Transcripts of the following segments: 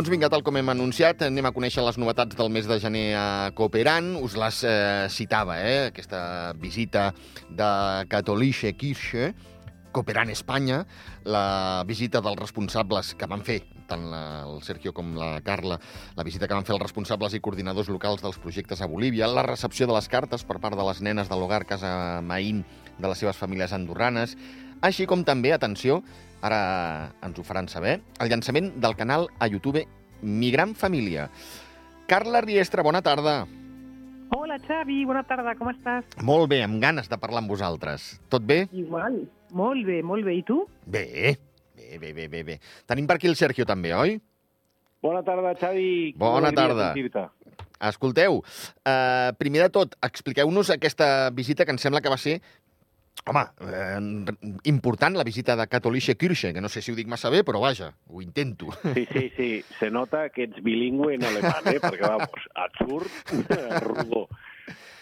Doncs vinga, tal com hem anunciat, anem a conèixer les novetats del mes de gener a Cooperan. Us les eh, citava, eh, aquesta visita de Katholische Kirche, Cooperan Espanya, la visita dels responsables que van fer, tant la, el Sergio com la Carla, la visita que van fer els responsables i coordinadors locals dels projectes a Bolívia, la recepció de les cartes per part de les nenes de l'hogar Casa Maín de les seves famílies andorranes, així com també, atenció, ara ens ho faran saber, el llançament del canal a YouTube Mi Gran Família. Carla Riestra, bona tarda. Hola, Xavi, bona tarda, com estàs? Molt bé, amb ganes de parlar amb vosaltres. Tot bé? Igual. Molt bé, molt bé. I tu? Bé, bé, bé, bé, bé. bé. Tenim per aquí el Sergio també, oi? Bona tarda, Xavi. Bona tarda. Escolteu, uh, primer de tot, expliqueu-nos aquesta visita que em sembla que va ser Home, eh, important la visita de Katholische Kirche, que no sé si ho dic massa bé, però vaja, ho intento. Sí, sí, sí, se nota que ets bilingüe en alemany, eh? perquè, vamos, et surt rodó.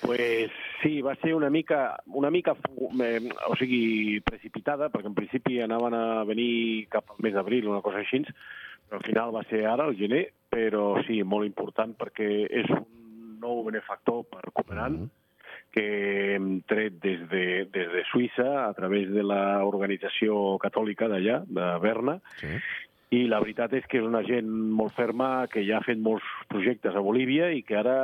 Pues sí, va ser una mica, una mica eh, o sigui, precipitada, perquè en principi anaven a venir cap al mes d'abril, una cosa així, però al final va ser ara, el gener, però sí, molt important, perquè és un nou benefactor per Cooperant, mm -hmm que hem tret des de, des de Suïssa a través de l'organització catòlica d'allà, de Berna, sí. i la veritat és que és una gent molt ferma que ja ha fet molts projectes a Bolívia i que ara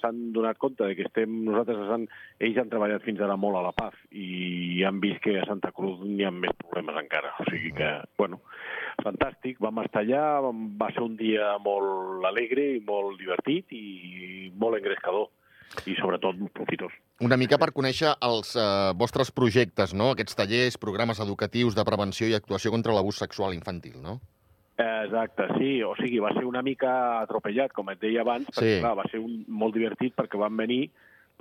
s'han donat compte de que estem, nosaltres han, ells han treballat fins ara molt a la Paz i han vist que a Santa Cruz n'hi ha més problemes encara. O sigui que, bueno, fantàstic, vam estar allà, va ser un dia molt alegre i molt divertit i molt engrescador i sobretot profitós. Una mica per conèixer els eh, vostres projectes, no? aquests tallers, programes educatius de prevenció i actuació contra l'abús sexual infantil, no? Exacte, sí, o sigui, va ser una mica atropellat, com et deia abans, perquè sí. clar, va ser un, molt divertit perquè van venir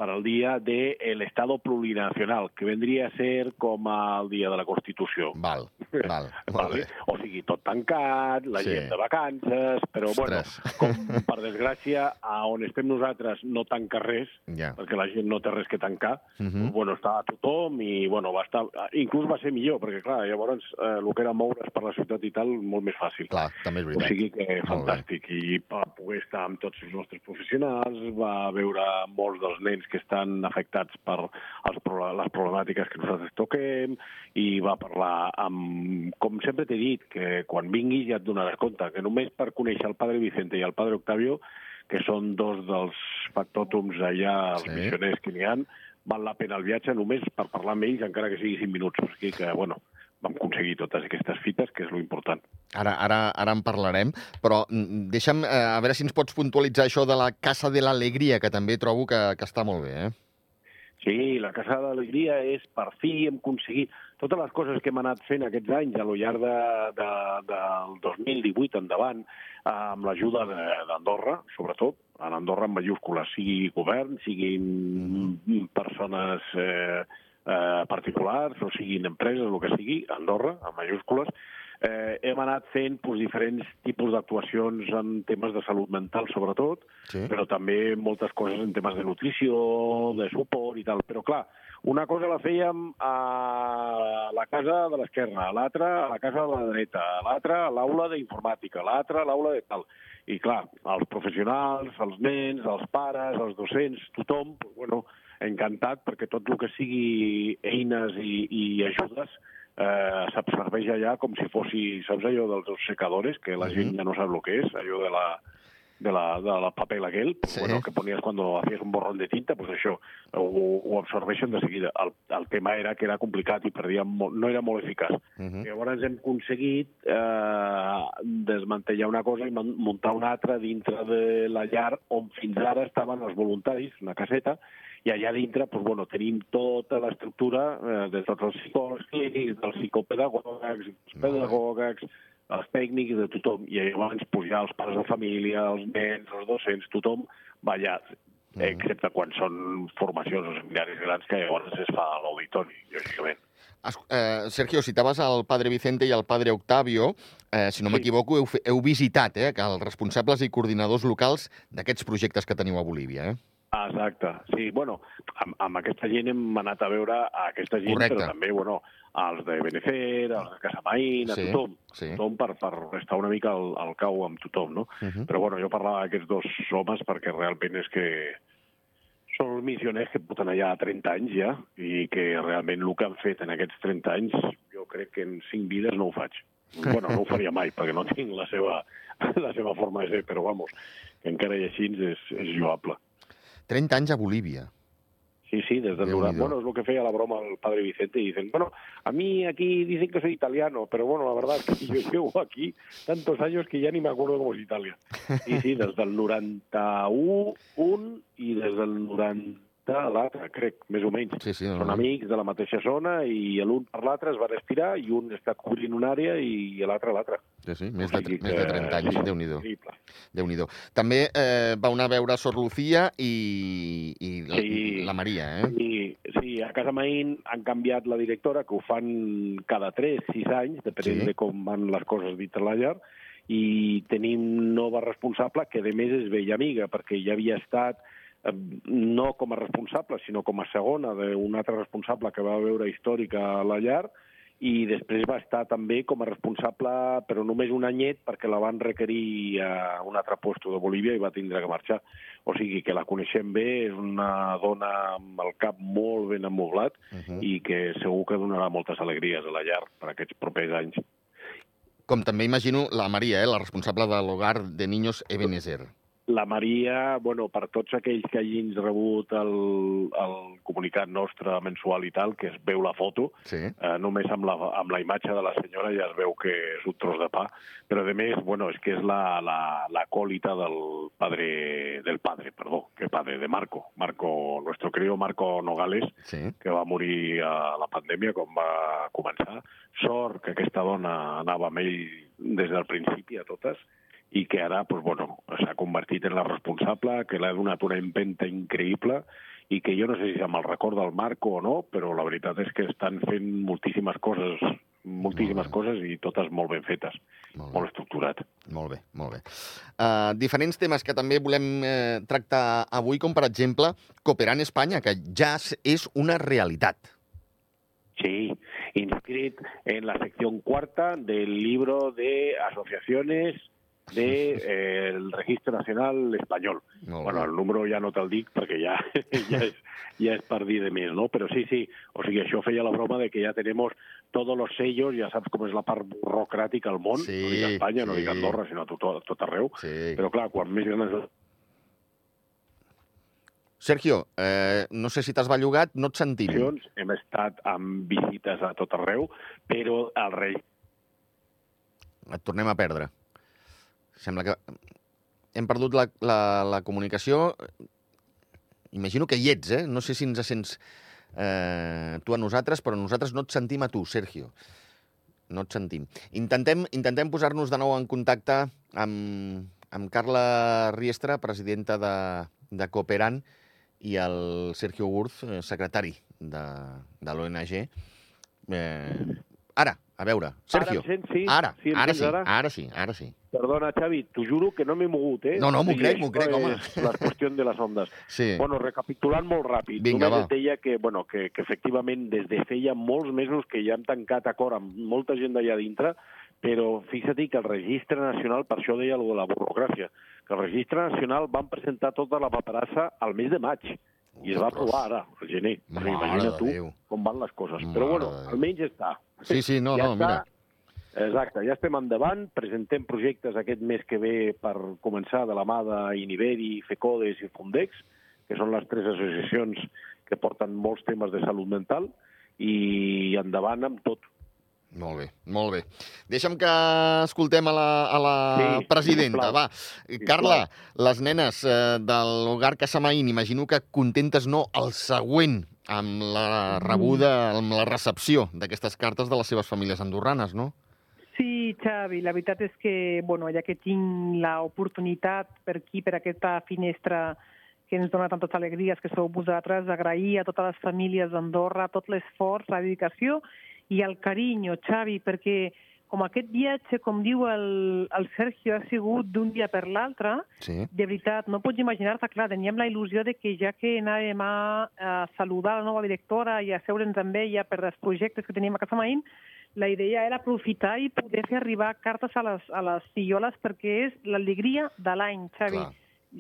para el dia del de Estado plurinacional, que vendria a ser com el dia de la Constitució. Val, val. vale? O sigui, tot tancat, la sí. gent de vacances, però Ostres. bueno, com per desgràcia, a on estem nosaltres no tanca res, ja. perquè la gent no té res que tancar, uh -huh. doncs, bueno, està a tothom i, bueno, va estar... Inclús va ser millor, perquè, clar, llavors eh, el que era moure's per la ciutat i tal, molt més fàcil. Clar, també és veritat. O sigui que fantàstic. I va poder estar amb tots els nostres professionals, va veure molts dels nens que estan afectats per els, les problemàtiques que nosaltres toquem i va parlar amb, com sempre t'he dit, que quan vinguis ja et donaràs compte, que només per conèixer el padre Vicente i el padre Octavio, que són dos dels factòtums allà, els sí. missioners que n'hi han, val la pena el viatge només per parlar amb ells, encara que sigui 5 minuts. O sigui que, bueno, vam aconseguir totes aquestes fites, que és lo important. Ara, ara, ara en parlarem, però mm, deixa'm eh, a veure si ens pots puntualitzar això de la Casa de l'Alegria, que també trobo que, que està molt bé, eh? Sí, la Casa de l'Alegria és, per fi, hem aconseguit totes les coses que hem anat fent aquests anys a lo llarg de, de, del 2018 endavant, amb l'ajuda d'Andorra, sobretot, a l'Andorra en majúscules, sigui govern, siguin mm. persones eh, eh, particulars, o siguin empreses, el que sigui, Andorra, en majúscules, eh, hem anat fent pues, diferents tipus d'actuacions en temes de salut mental, sobretot, sí. però també moltes coses en temes de nutrició, de suport i tal. Però, clar, una cosa la fèiem a la casa de l'esquerra, l'altra a la casa de la dreta, l'altra a l'aula d'informàtica, l'altra a l'aula de tal. I, clar, els professionals, els nens, els pares, els docents, tothom, bueno, encantat perquè tot el que sigui eines i, i ajudes eh, s'absorbeix allà com si fossi, saps allò dels secadores, que la gent ja no sap el que és, allò de la, de la, de la papel aquell, sí. bueno, que ponies quan hacías un borrón de tinta, pues això, ho, ho absorbeixen de seguida. El, el tema era que era complicat i perdíem molt, no era molt eficaç. Uh -huh. Llavors hem aconseguit eh, desmantellar una cosa i muntar una altra dintre de la llar on fins ara estaven els voluntaris, una caseta, i allà dintre pues, bueno, tenim tota l'estructura eh, de tots els psicòlegs clínics, dels psicopedagogs, els pedagogs, els tècnics, de tothom. I llavors pues, ja els pares de família, els nens, els docents, tothom va allà mm. excepte quan són formacions o seminaris grans que llavors es fa a l'auditori, lògicament. Eh, Sergio, citaves el padre Vicente i el padre Octavio. Eh, si no sí. m'equivoco, heu, heu visitat eh, els responsables i coordinadors locals d'aquests projectes que teniu a Bolívia, eh? Exacte, sí, bueno, amb, amb aquesta gent hem anat a veure a aquesta gent, Correcte. però també, bueno, als de Benefer, als de Casamaín, a Sí, tothom, sí. tothom per, per estar una mica al, al cau amb tothom, no? Uh -huh. Però bueno, jo parlava d'aquests dos homes perquè realment és que són els missioners que porten allà 30 anys ja i que realment el que han fet en aquests 30 anys jo crec que en 5 vides no ho faig. bueno, no ho faria mai perquè no tinc la seva, la seva forma de ser, però vamos, que encara i així és, és lloable. 30 anys a Bolívia. Sí, sí, desde l'Ura. Bueno, es lo que feia la broma al padre Vicente I dicen, bueno, a mí aquí dicen que soy italiano, pero bueno, la verdad es que yo llevo aquí tantos años que ya ni me acuerdo cómo es Italia. Sí, sí, des del 91 y des del 90 afecta a l'altre, crec, més o menys. Sí, sí, no, Són amics de la mateixa zona i l'un per l'altre es va estirar i un està cobrint una àrea i l'altre l'altre. Sí, sí, més, o sigui de, que, més de 30 anys, sí, Déu-n'hi-do. déu déu També eh, va anar a veure Sor Lucía i, i la, sí, la Maria, eh? Sí, sí, a Casa Maín han canviat la directora, que ho fan cada 3-6 anys, depenent sí. de com van les coses dintre la llar, i tenim nova responsable que, de més, és vella amiga, perquè ja havia estat no com a responsable, sinó com a segona d'un altre responsable que va veure històrica a la llar, i després va estar també com a responsable, però només un anyet, perquè la van requerir a un altre puesto de Bolívia i va tindre que marxar. O sigui que la coneixem bé, és una dona amb el cap molt ben amoblat Uh -huh. i que segur que donarà moltes alegries a la llar per aquests propers anys. Com també imagino la Maria, eh, la responsable de l'hogar de niños Ebenezer. La Maria, bueno, per tots aquells que hagin rebut el, el comunicat nostre mensual i tal, que es veu la foto, Sí. eh, només amb la, amb la imatge de la senyora ja es veu que és un tros de pa, però a més, bueno, és que és la, la, la còlita del padre, del padre, perdó, que padre, de Marco, Marco, nuestro querido Marco Nogales, Sí. que va morir a la pandèmia quan va començar. Sort que aquesta dona anava amb ell des del principi a totes i que ara pues, bueno, s'ha convertit en la responsable, que l'ha donat una empenta increïble i que jo no sé si amb el record del Marco o no, però la veritat és que estan fent moltíssimes coses moltíssimes Molt coses i totes molt ben fetes, Molt bé. molt estructurat. Molt bé, molt bé. Uh, diferents temes que també volem eh, tractar avui, com per exemple Cooperant Espanya, que ja és- és una realitat. Sí, inscrit en la sección cuarta del libro de asociaciones del de, eh, el Registro Nacional Espanyol. Molt Bueno, bé. el número ja no te'l dic perquè ja, ja, és, ja és per dir de més, no? Però sí, sí, o sigui, això feia la broma de que ja tenemos todos los sellos, ja saps com és la part burocràtica al món, Sí, no dic a Espanya, no sí. dic a Andorra, sinó a tot, a tot arreu. Sí. Però clar, quan més gran és Sergio, eh, no sé si t'has bellugat, no et sentim. hem estat amb visites a tot arreu, però el rei Et tornem a perdre. Sembla que hem perdut la, la, la comunicació. Imagino que hi ets, eh? No sé si ens sents eh, tu a nosaltres, però nosaltres no et sentim a tu, Sergio. No et sentim. Intentem, intentem posar-nos de nou en contacte amb, amb Carla Riestra, presidenta de, de Cooperant, i el Sergio Gurz, eh, secretari de, de l'ONG. Eh, ara, a veure, Sergio. Ara em sents, sí? Ara, Sí, ara sí, ara? ara sí, ara sí. Perdona, Xavi, t'ho juro que no m'he mogut, eh? No, no, m'ho crec, m'ho crec, home. La qüestió de les ondes. Sí. Bueno, recapitulant molt ràpid, Vinga, només va. et deia que, bueno, que, que efectivament des de feia molts mesos que ja hem tancat acord amb molta gent d'allà dintre, però fixa't que el Registre Nacional, per això deia allò de la burocràcia, que el Registre Nacional van presentar tota la paperassa al mes de maig, i es va aprovar ara, al gener. Mare imagina de tu Déu. com van les coses. Mare Però bueno, de almenys ja està. Sí, sí, no, ja no, està. mira. Exacte, ja estem endavant, presentem projectes aquest mes que ve per començar de la mà d'Iniveri, FECODES i Fundex, que són les tres associacions que porten molts temes de salut mental, i endavant amb tot. Molt bé, molt bé. Deixa'm que escoltem a la, a la Sí, presidenta. sisplau. Va, Carla, les nenes eh, de l'hogar Casamaín, imagino que contentes no el següent amb la rebuda, amb la recepció d'aquestes cartes de les seves famílies andorranes, no? Sí, Xavi, la veritat és que, bueno, ja que tinc l'oportunitat per aquí, per aquesta finestra que ens dona tantes alegries, que sou vosaltres, agrair a totes les famílies d'Andorra tot l'esforç, la dedicació i el carinyo, Xavi, perquè com aquest viatge, com diu el, el Sergio, ha sigut d'un dia per l'altre, Sí. de veritat, no pots imaginar-te, clar, teníem la il·lusió de que ja que anàvem a, a saludar la nova directora i a seure'ns amb ella per els projectes que teníem a Casa Maín, la idea era aprofitar i poder fer arribar cartes a les, a les filloles perquè és l'alegria de l'any, Xavi.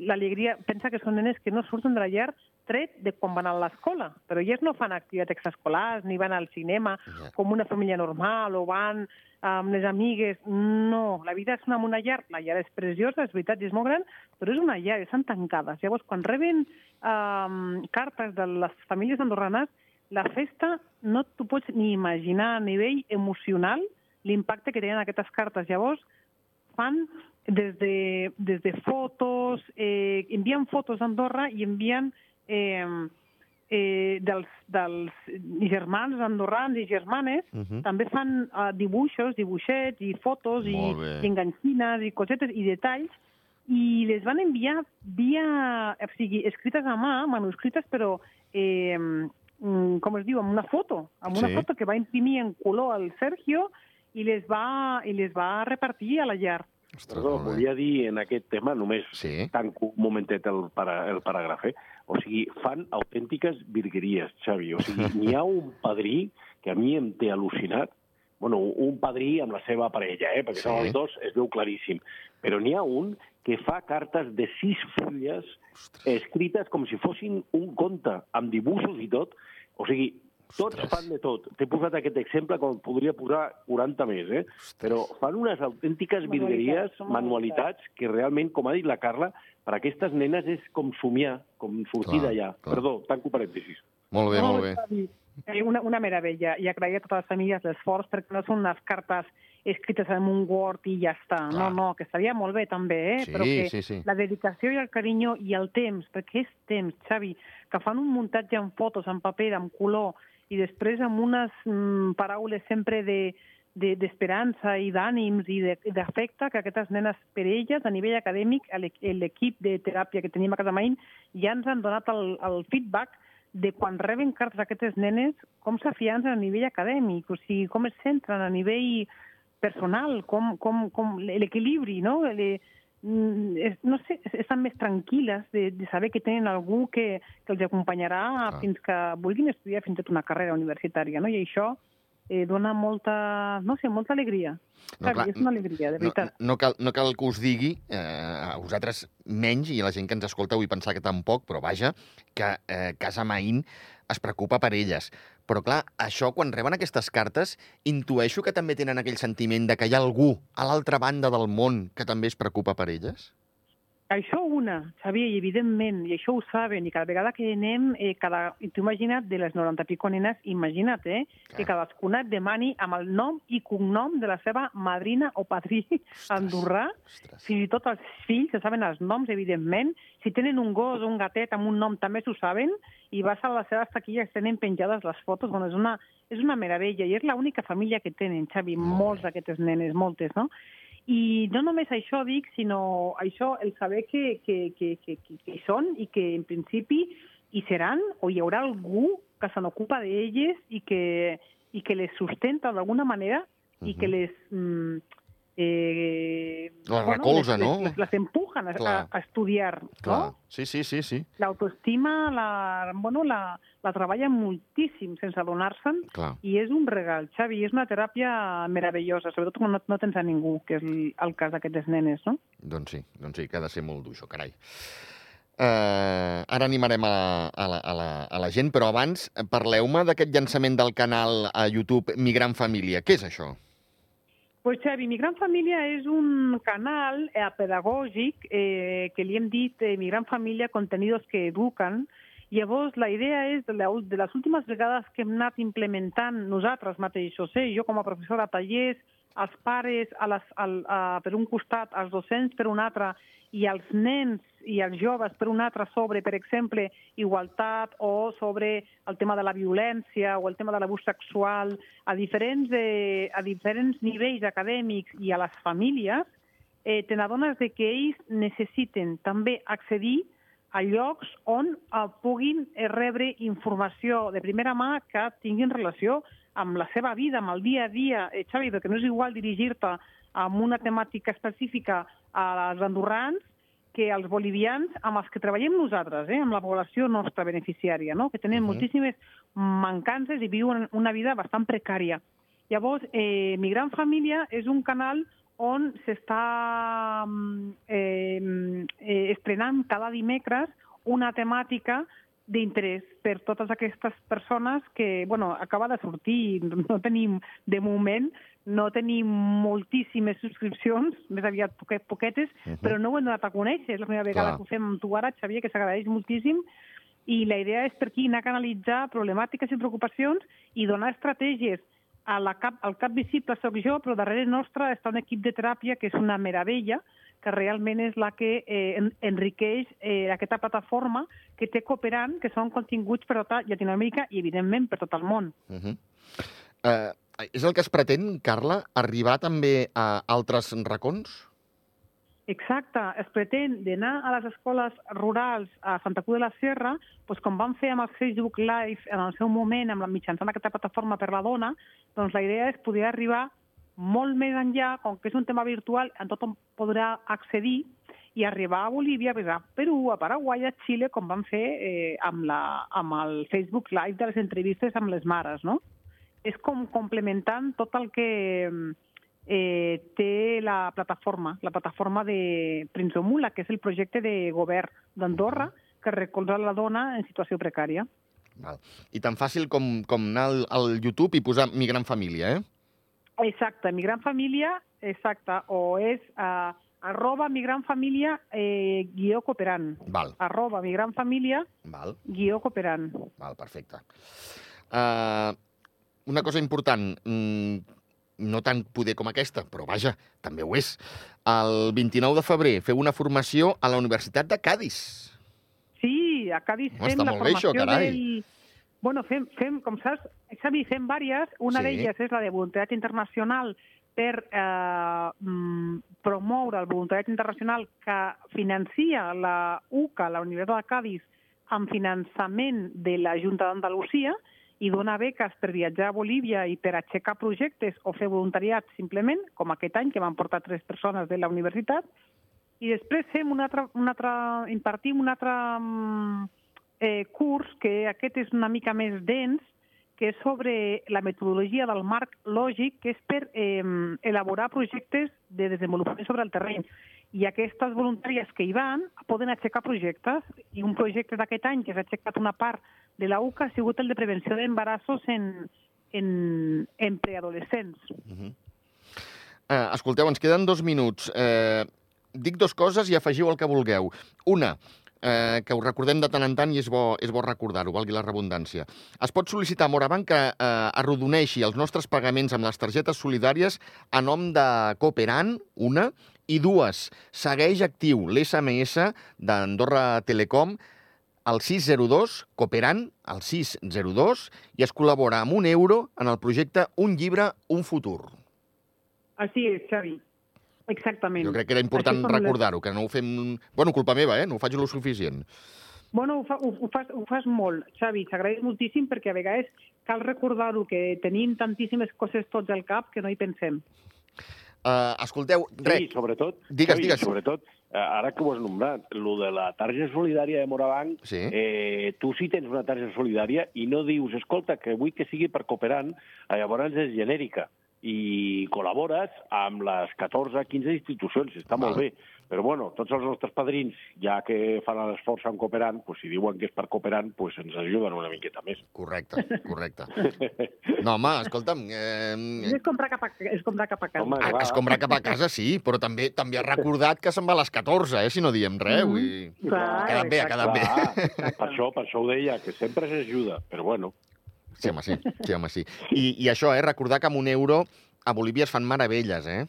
L'alegria, pensa que són nenes que no surten de la llar tret de quan van a l'escola, però elles no fan activitats extraescolars, ni van al cinema, Ja. com una família normal, o van amb les amigues. No, la vida és una, una llar. La llar és preciosa, és veritat, és molt gran, però és una llar, estan tancades. Llavors, quan reben um, cartes de les famílies andorranes, la festa no t'ho pots ni imaginar a nivell emocional l'impacte que tenen aquestes cartes. Llavors, fan des de, des de fotos, eh, envien fotos d'Andorra i envien eh, eh, dels, dels germans andorrans i germanes, Mhm. també fan uh, dibuixos, dibuixets i fotos i, i enganxines i cosetes i detalls i les van enviar via, o sigui, escrites a mà, manuscrites, però eh, com es diu, amb una foto, amb una Sí. foto que va imprimir en color el Sergio i les va, i les va repartir a la llar. Ostres, Perdó, volia dir en aquest tema, només Sí. tanco un momentet el, para, el paràgraf, eh? O sigui, fan autèntiques virgueries, Xavi. O sigui, n'hi ha un padrí que a mi em té al·lucinat, bueno, un padrí amb la seva parella, eh? perquè Sí. són els dos, es veu claríssim. Però n'hi ha un que fa cartes de sis fulles Ostres. escrites com si fossin un conte, amb dibuixos i tot. O sigui, tots Ostres. fan de tot. T'he posat aquest exemple com podria posar 40 més, eh? Però fan unes autèntiques Manualitats, virgueries, són manualitats, que realment, com ha dit la Carla, per a aquestes nenes és com somiar, com sortir d'allà. Perdó, tanco parèntesis. Molt bé, No, molt bé. Eh, Una, una meravella. I agrair a totes les famílies l'esforç perquè no són unes cartes escrites en un Word i ja està. Clar. No, no, que estaria molt bé també, eh? Sí, però que sí, sí. la dedicació i el carinyo i el temps, perquè és temps, Xavi, que fan un muntatge en fotos, en paper, en color, i després amb unes mm, paraules sempre de de- d'esperança i d'ànims i de- d'afecte que aquestes nenes per elles, a nivell acadèmic, l'equip de teràpia que tenim a Casa Maín, ja ens han donat el, el feedback de quan reben cartes aquestes nenes, com s'afiancen a nivell acadèmic, o sigui, com es centren a nivell personal, com, com, com l'equilibri, no? Le, no sé, estan més tranquil·les de, de saber que tenen algú que, que els acompanyarà Clar. fins que vulguin estudiar fins i tot una carrera universitària, no? I això eh, dona molta, no sé, molta alegria. No, No, clar, és una alegria, de No, veritat. no, cal, no cal que us digui, eh, a vosaltres menys, i a la gent que ens escolta vull pensar que tampoc, però vaja, que eh, Casa Maín es preocupa per elles. Però clar, això, quan reben aquestes cartes, intueixo que també tenen aquell sentiment de que hi ha algú a l'altra banda del món que també es preocupa per elles? Això una, Xavier, i evidentment, i això ho saben, i cada vegada que anem, eh, cada, i tu imagina't, de les 90 pico nenes, imagina't, eh, que cadascuna et demani amb el nom i cognom de la seva madrina o padrí andorrà, Ostres. fins i tot els fills, se saben els noms, evidentment. Si tenen un gos o un gatet amb un nom, també s'ho saben, i vas a les seves taquilles, tenen penjades les fotos. Bueno, és una, és una meravella, i és l'única família que tenen, Xavi, Molt molts d'aquestes nenes, moltes, no? I no només això dic, sinó això, el saber que, que, que, que, que, que hi són i que en principi hi seran o hi haurà algú que se n'ocupa d'elles i, que, i que les sustenta d'alguna manera i que Mhm. les... Mm, eh, Les recolza, les, no? Les, les empujen a, a, Clar. a estudiar, Clar. no? Sí, sí, sí, sí. L'autoestima la, bueno, la, la treballa moltíssim sense adonar-se'n i és un regal, Xavi, és una teràpia meravellosa, sobretot quan no, no tens a ningú, que és el, el cas d'aquestes nenes, no? Doncs sí, doncs sí, que ha de ser molt dur, això, carai. Uh, ara animarem a a, la, a, la, a la gent, però abans eh, parleu-me d'aquest llançament del canal a YouTube Migrant Família. Què és això? Pues Xavi, Mi Gran Família és un canal eh, pedagògic eh, que li hem dit eh, Mi Gran Família, contenidos que eduquen. Llavors, la idea és, de, la, de les últimes vegades que hem anat implementant nosaltres mateixos, eh, jo com a professora a tallers, els pares, a les, al, a, per un costat, els docents per un altre, i els nens i els joves per un altre sobre, per exemple, igualtat o sobre el tema de la violència o el tema de l'abús sexual a diferents, eh, a diferents nivells acadèmics i a les famílies, eh, te n'adones que ells necessiten també accedir a llocs on eh, puguin eh, rebre informació de primera mà que tinguin relació amb la seva vida, amb el dia a dia, eh, Xavi, perquè no és igual dirigir-te amb una temàtica específica als andorrans que els bolivians amb els que treballem nosaltres, eh, amb la població nostra beneficiària, no? que tenen uh -huh. moltíssimes mancances i viuen una vida bastant precària. Llavors, eh, Migrant Família és un canal on s'està eh, eh, estrenant cada dimecres una temàtica d'interès per totes aquestes persones que, bueno, acaba de sortir, no tenim, de moment, no tenim moltíssimes subscripcions, més aviat poquet, poquetes, uh -huh. però no ho hem donat a conèixer. És la primera vegada Clar. que ho fem amb tu ara, Xavier, que s'agraeix moltíssim, i la idea és per aquí anar a canalitzar problemàtiques i preocupacions i donar estratègies a la cap, al cap visible sóc jo, però darrere nostre està un equip de teràpia que és una meravella, que realment és la que eh, enriqueix eh, aquesta plataforma que té cooperant, que són continguts per tota Llatinoamèrica i, evidentment, per tot el món. Uh -huh. uh, és el que es pretén, Carla, arribar també a altres racons? Exacte, es pretén d'anar a les escoles rurals a Santa Cruz de la Sierra, doncs com van fer amb el Facebook Live en el seu moment, amb la mitjançant aquesta plataforma per la dona, doncs la idea és poder arribar molt més enllà, com que és un tema virtual, en tothom podrà accedir i arribar a Bolívia, a Perú, a Paraguai, a Xile, com van fer eh, amb, la, amb el Facebook Live de les entrevistes amb les mares, no? És com complementant tot el que eh, té la plataforma, la plataforma de Prinzomula, que és el projecte de govern d'Andorra que recolza la dona en situació precària. Val. I tan fàcil com, com anar al, al YouTube i posar Migrant Família, eh? Exacte, Migrant Família, exacte, o és uh, arroba Migrant Família eh, guió cooperant. Val. Arroba Migrant Família Val. guió cooperant. Val, perfecte. Uh, una cosa important, mm, no tan poder com aquesta, però vaja, també ho és. El 29 de febrer feu una formació a la Universitat de Cádiz. Sí, a Cádiz fem la formació això, del Bueno, fem, fem com saps, Xavi, fem vàries. Una sí. d'elles és la de voluntariat internacional per eh, mm, promoure el voluntariat internacional que financia la UCA, la Universitat de Cádiz, amb finançament de la Junta d'Andalusia i dona beques per viatjar a Bolívia i per aixecar projectes o fer voluntariat simplement, com aquest any, que van portar tres persones de la universitat. I després fem un altre, un altre, impartim un altre mm, eh, curs, que aquest és una mica més dens, que és sobre la metodologia del marc lògic, que és per eh, elaborar projectes de desenvolupament sobre el terreny. I aquestes voluntàries que hi van poden aixecar projectes. I un projecte d'aquest any que s'ha aixecat una part de la UCA ha sigut el de prevenció d'embarassos en, en, en preadolescents. Uh -huh. uh, escolteu, ens queden dos minuts. Uh, dic dos coses i afegiu el que vulgueu. Una, eh, que ho recordem de tant en tant i és bo, és bo recordar-ho, valgui la redundància. Es pot sol·licitar a Morabanc que eh, arrodoneixi els nostres pagaments amb les targetes solidàries a nom de Cooperant, una, i dues, segueix actiu l'SMS d'Andorra Telecom al 602, cooperant al 602, i es col·labora amb un euro en el projecte Un llibre, un futur. Així és, Xavi. Exactament. Jo crec que era important recordar-ho, que no ho fem... Bueno, culpa meva, eh? No ho faig lo suficient. Bueno, ho, fa, ho, ho, fas, ho fas molt, Xavi, t'agraeix moltíssim perquè a vegades cal recordar-ho, que tenim tantíssimes coses tots al cap que no hi pensem. Uh, escolteu, res... Sí, sobretot, digues, Xavi, digues. sobretot, uh, ara que ho has nombrat, lo de la targeta solidària de Morabanc, sí. eh, tu sí tens una targeta solidària i no dius, escolta, que vull que sigui per cooperant, eh, llavors és genèrica i col·labores amb les 14-15 institucions, està Val. molt bé. Però bueno, tots els nostres padrins, ja que fan l'esforç en cooperant, pues, si diuen que és per cooperant, pues, ens ajuden una miqueta més. Correcte, correcte. No, home, escolta'm... Eh... És comprar cap a, és comprar cap a casa. Home, ah, és comprar cap a casa, sí, però també també ha recordat que se'n va a les 14, eh, si no diem res. Mm -hmm. Vull... Clar, ha quedat bé, ha quedat bé. Per això, per això ho deia, que sempre s'ajuda, però bueno. Sí, home, sí. sí, home, sí. I, I això, eh, recordar que amb un euro a Bolívia es fan meravelles, eh?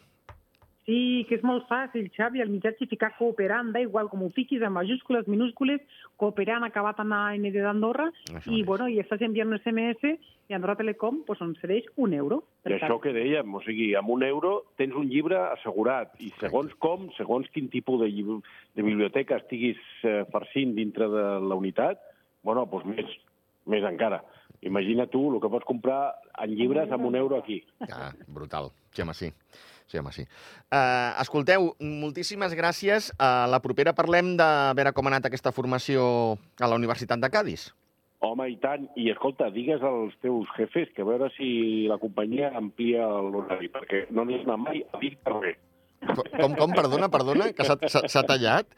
Sí, que és molt fàcil, Xavi, el mitjà ficar cooperant, da igual com ho fiquis, en majúscules, minúscules, cooperant acabat en AND d'Andorra, i, bueno, i estàs enviant un SMS i Andorra Telecom pues, on cedeix un euro. I això que dèiem, o sigui, amb un euro tens un llibre assegurat, i segons com, segons quin tipus de, de biblioteca estiguis eh, farcint dintre de la unitat, bueno, doncs més, més encara. Imagina tu el que pots comprar en llibres amb un euro aquí. Ja, brutal. Sí, home, sí. Sí, home, sí. Uh, escolteu, moltíssimes gràcies. A la propera parlem de veure com ha anat aquesta formació a la Universitat de Cádiz. Home, i tant. I escolta, digues als teus jefes que a veure si la companyia amplia l'horari, perquè no n'hi ha mai a dir res. Com, com, perdona, perdona, que s'ha tallat?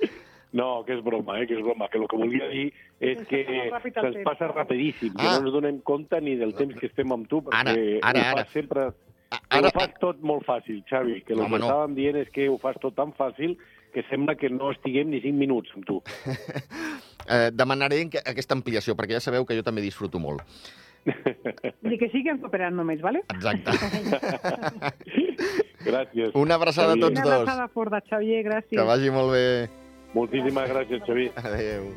No, que és broma, eh, que és broma. Que el que volia dir és que se'ns passa rapidíssim, que Ah. no ens donem compte ni del temps que estem amb tu, Ara, perquè ara, fas ara. sempre... A- Ara, Ara, ho fas tot molt fàcil, Xavi, que el Home, que no. estàvem dient és que ho fas tot tan fàcil que sembla que no estiguem ni 5 minuts amb tu. eh, demanaré que- aquesta ampliació, perquè ja sabeu que jo també disfruto molt. Ni que siguen cooperant només, ¿vale? Exacte. gràcies. Una abraçada a Xavier. tots Una dos. abraçada forta, Xavier, gràcies. Que vagi molt bé. Moltíssimes gràcies, Xavi. Adéu.